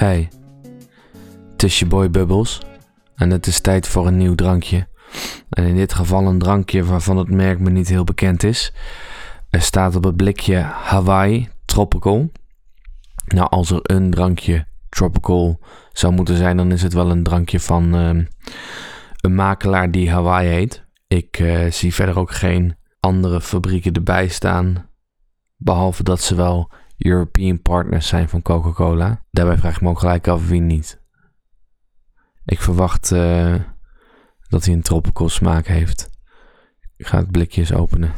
Hey, het is je boy Bubbles en het is tijd voor een nieuw drankje. En in dit geval een drankje waarvan het merk me niet heel bekend is. Er staat op het blikje Hawaii Tropical. Nou, als er een drankje tropical zou moeten zijn, dan is het wel een drankje van ehm, een makelaar die Hawaii heet. Ik eh, zie verder ook geen andere fabrieken erbij staan. Behalve dat ze wel European partners zijn van Coca-Cola. Daarbij vraag ik me ook gelijk af wie niet. Ik verwacht eh, dat hij een tropical smaak heeft. Ik ga het blikje eens openen.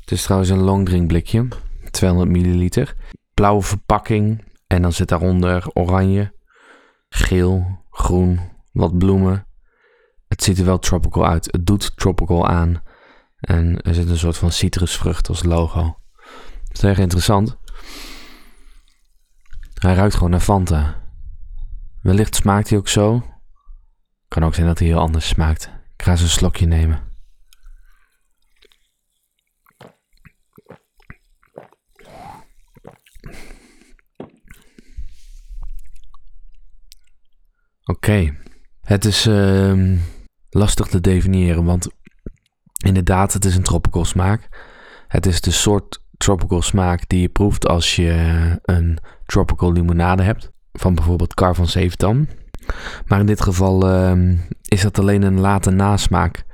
Het is trouwens een longdrink blikje. 200 milliliter. Blauwe verpakking. En dan zit daaronder oranje, geel, groen, wat bloemen. Het ziet er wel tropical uit. Het doet tropical aan. En er zit een soort van citrusvrucht als logo. Dat is erg interessant. Hij ruikt gewoon naar Fanta. Wellicht smaakt hij ook zo. Kan ook zijn dat hij heel anders smaakt. Ik ga eens een slokje nemen. Oké. Het is ehm, lastig te definiëren, want inderdaad, het is een tropical smaak. Het is de soort tropical smaak die je proeft als je een tropical limonade hebt. Van bijvoorbeeld Car van. Maar in dit geval ehm, is dat alleen een late nasmaak.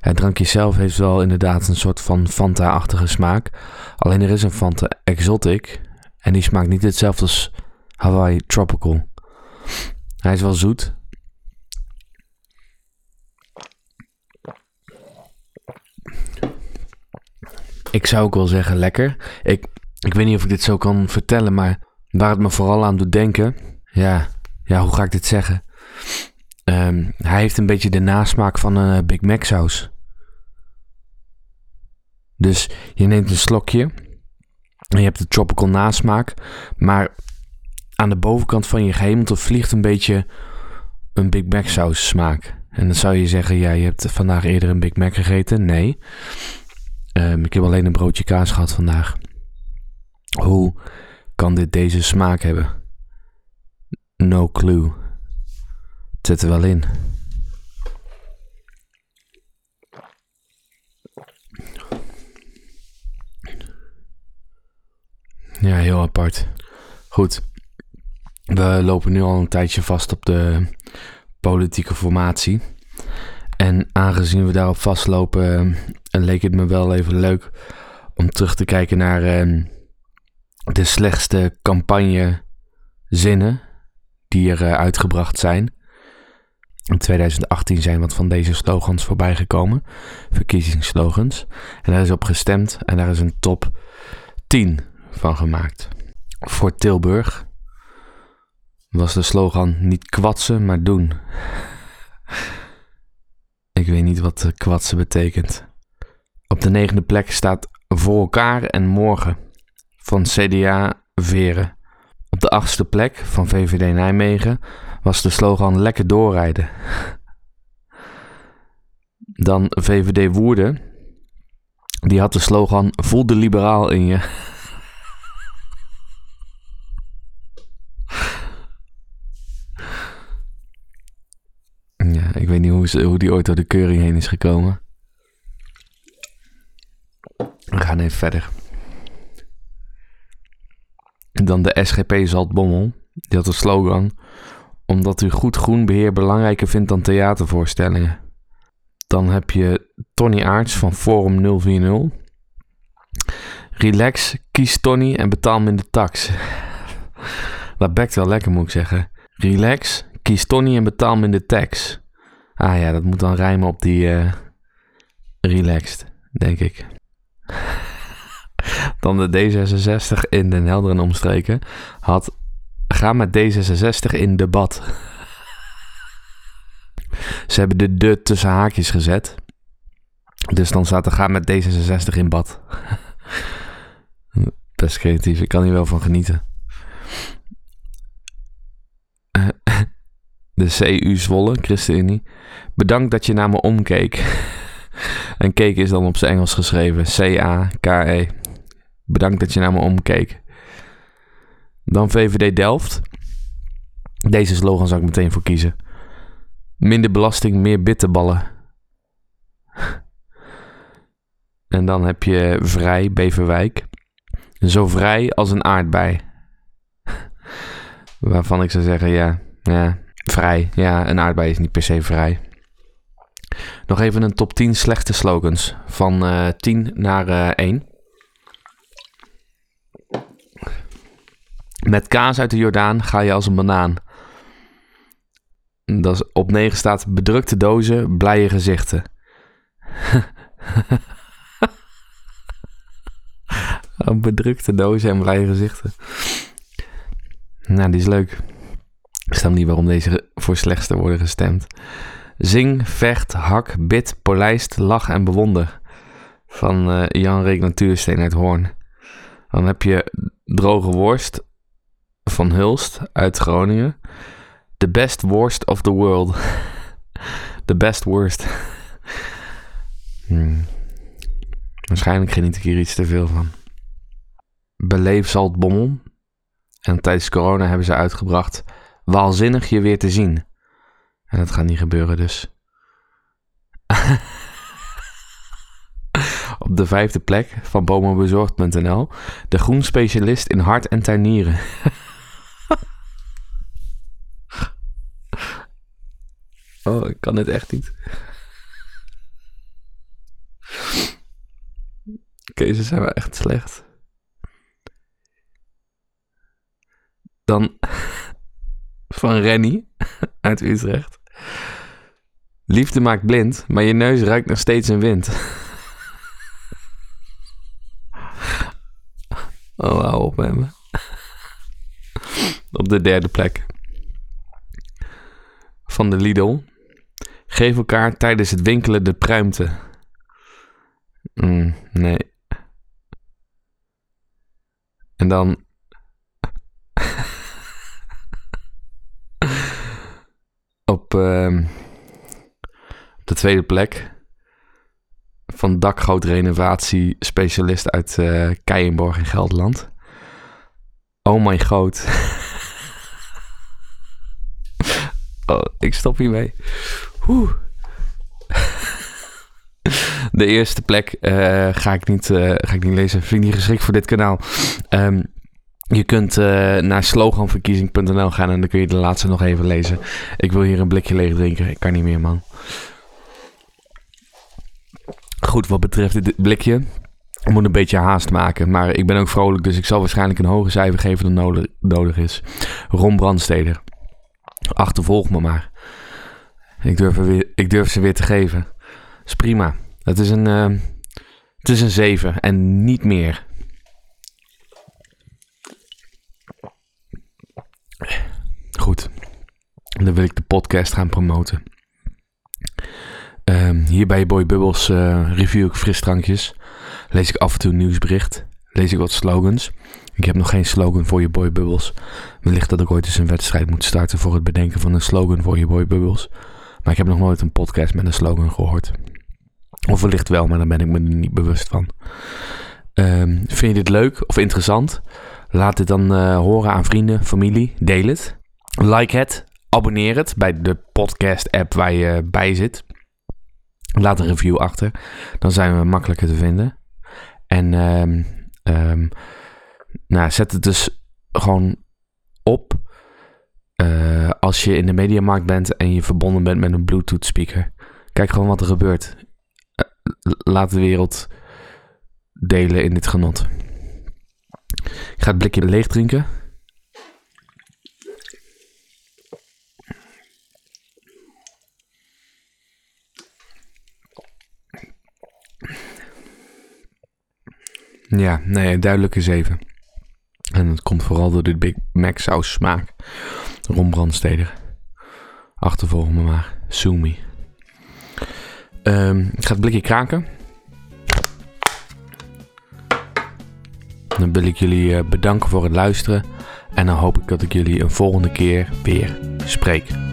Het drankje zelf heeft wel inderdaad een soort van Fanta-achtige smaak. Alleen er is een Fanta Exotic. En die smaakt niet hetzelfde als Hawaii Tropical. Hij is wel zoet. Ik zou ook wel zeggen lekker. Ik, ik weet niet of ik dit zo kan vertellen, maar waar het me vooral aan doet denken. Ja, ja hoe ga ik dit zeggen? Ehm, hij heeft een beetje de nasmaak van een eh, Big Mac saus. Dus je neemt een slokje. En je hebt de tropical nasmaak. Maar aan de bovenkant van je gehemelte vliegt een beetje een Big Mac saus smaak. En dan zou je zeggen, ja, je hebt vandaag eerder een Big Mac gegeten. Nee. Um, ik heb alleen een broodje kaas gehad vandaag. Hoe kan dit deze smaak hebben? No clue. Het zit er wel in. Ja, heel apart. Goed. We lopen nu al een tijdje vast op de politieke formatie. En aangezien we daarop vastlopen, uh, leek het me wel even leuk om terug te kijken naar uh, de slechtste campagnezinnen die er uh, uitgebracht zijn. In 2018 zijn wat van deze slogans voorbij gekomen, verkiezingsslogans. En daar is op gestemd en daar is een top 10 van gemaakt. Voor Tilburg was de slogan niet kwatsen, maar doen. Ik weet niet wat kwatsen betekent. Op de negende plek staat voor elkaar en morgen van CDA Veren. Op de achtste plek van VVD Nijmegen was de slogan lekker doorrijden. Dan VVD Woerden. Die had de slogan voel de liberaal in je. Ja, ik weet niet hoe, ze, hoe die ooit door de keuring heen is gekomen. We even verder. Dan de SGP Zaltbommel. Die had een slogan. Omdat u goed groen beheer belangrijker vindt dan theatervoorstellingen. Dan heb je Tony Aarts van Forum 040. Relax, kies Tony en betaal minder tax. Dat bekt wel lekker moet ik zeggen. Relax, kies Tony en betaal minder tax. Ah ja, dat moet dan rijmen op die uh, relaxed, denk ik. dan de D66 in Den Helder en omstreken had... Ga met D66 in debat. Ze hebben de de tussen haakjes gezet. Dus dan staat er ga met D66 in bad. Best creatief, ik kan hier wel van genieten. de CU Zwolle, ChristenUnie. Bedankt dat je naar me omkeek. En keek is dan op zijn Engels geschreven. C-A-K-E. Bedankt dat je naar me omkeek. Dan VVD Delft. Deze slogan zou ik meteen voor kiezen. Minder belasting, meer bitterballen. en dan heb je Vrij, Beverwijk. Zo vrij als een aardbei. Waarvan ik zou zeggen, ja, ja, vrij. Ja, een aardbei is niet per se vrij. Nog even een top 10 slechte slogans. Van uh, eh, 10 naar uh, eh, 1. Met kaas uit de Jordaan ga je als een banaan. Dat is, op 9 staat bedrukte dozen, blije gezichten. bedrukte dozen en blije gezichten. Nou, die is leuk. Ik snap niet waarom deze voor slechtste worden gestemd. Zing, vecht, hak, bid, polijst, lach en bewonder. Van uh, Jan Reek Natuursteen uit Hoorn. Dan heb je droge worst van Hulst uit Groningen. The best worst of the world. The best worst. hmm. Waarschijnlijk geniet ik hier iets te veel van. Beleef Zaltbommel. En tijdens corona hebben ze uitgebracht Waalzinnig je weer te zien. En dat gaat niet gebeuren dus. Op de vijfde plek van bomenbezorgd.nl. De groenspecialist in hart en tuinieren. oh, ik kan het echt niet. Oké, ze zijn wel echt slecht. Dan van Rennie uit Utrecht. Liefde maakt blind, maar je neus ruikt nog steeds in wind. Oh, hou op me. Op de derde plek. Van de Lidl. Geef elkaar tijdens het winkelen de pruimte. Mm, nee. En dan op, uh, de tweede plek van dakgoudrenovatie specialist uit uh, Keienborg in Gelderland. Oh my god. oh, ik stop hiermee. Oeh. De eerste plek uh, ga, ik niet, uh, ga ik niet lezen. Vind ik niet geschikt voor dit kanaal. Um, je kunt uh, naar sloganverkiezing.nl gaan en dan kun je de laatste nog even lezen. Ik wil hier een blikje leeg drinken. Ik kan niet meer, man. Goed, wat betreft dit blikje. Ik moet een beetje haast maken. Maar ik ben ook vrolijk, dus ik zal waarschijnlijk een hoger cijfer geven dan nodig, nodig is. Ron Brandsteder. Achtervolg me maar. Ik durf, weer, ik durf ze weer te geven. Dat is prima. Het is een, uh, het is een 7 en niet meer. Goed, dan wil ik de podcast gaan promoten. Uh, hier bij Boy Bubbles uh, review ik frisdrankjes. Lees ik af en toe een nieuwsbericht. Lees ik wat slogans. Ik heb nog geen slogan voor je Boy Bubbles. Wellicht dat ik ooit eens een wedstrijd moet starten voor het bedenken van een slogan voor je Boy Bubbles. Maar ik heb nog nooit een podcast met een slogan gehoord. Of wellicht wel, maar dan ben ik me er niet bewust van. Um, vind je dit leuk of interessant? Laat dit dan uh, horen aan vrienden, familie. Deel het. Like het. Abonneer het bij de podcast-app waar je bij zit. Laat een review achter. Dan zijn we makkelijker te vinden. En um, um, nou, zet het dus gewoon op. Uh, als je in de mediamarkt bent en je verbonden bent met een Bluetooth speaker. Kijk gewoon wat er gebeurt. Uh, laat de wereld delen in dit genot. Ik ga het blikje leeg drinken. Ja, nee, duidelijke 7. En het komt vooral door de Big Mac saus smaak. Ron Brandsteder. Achtervolg me maar. Sumi. Um, ik ga het blikje kraken. Dan wil ik jullie eh, bedanken voor het luisteren. En dan hoop ik dat ik jullie een volgende keer weer spreek.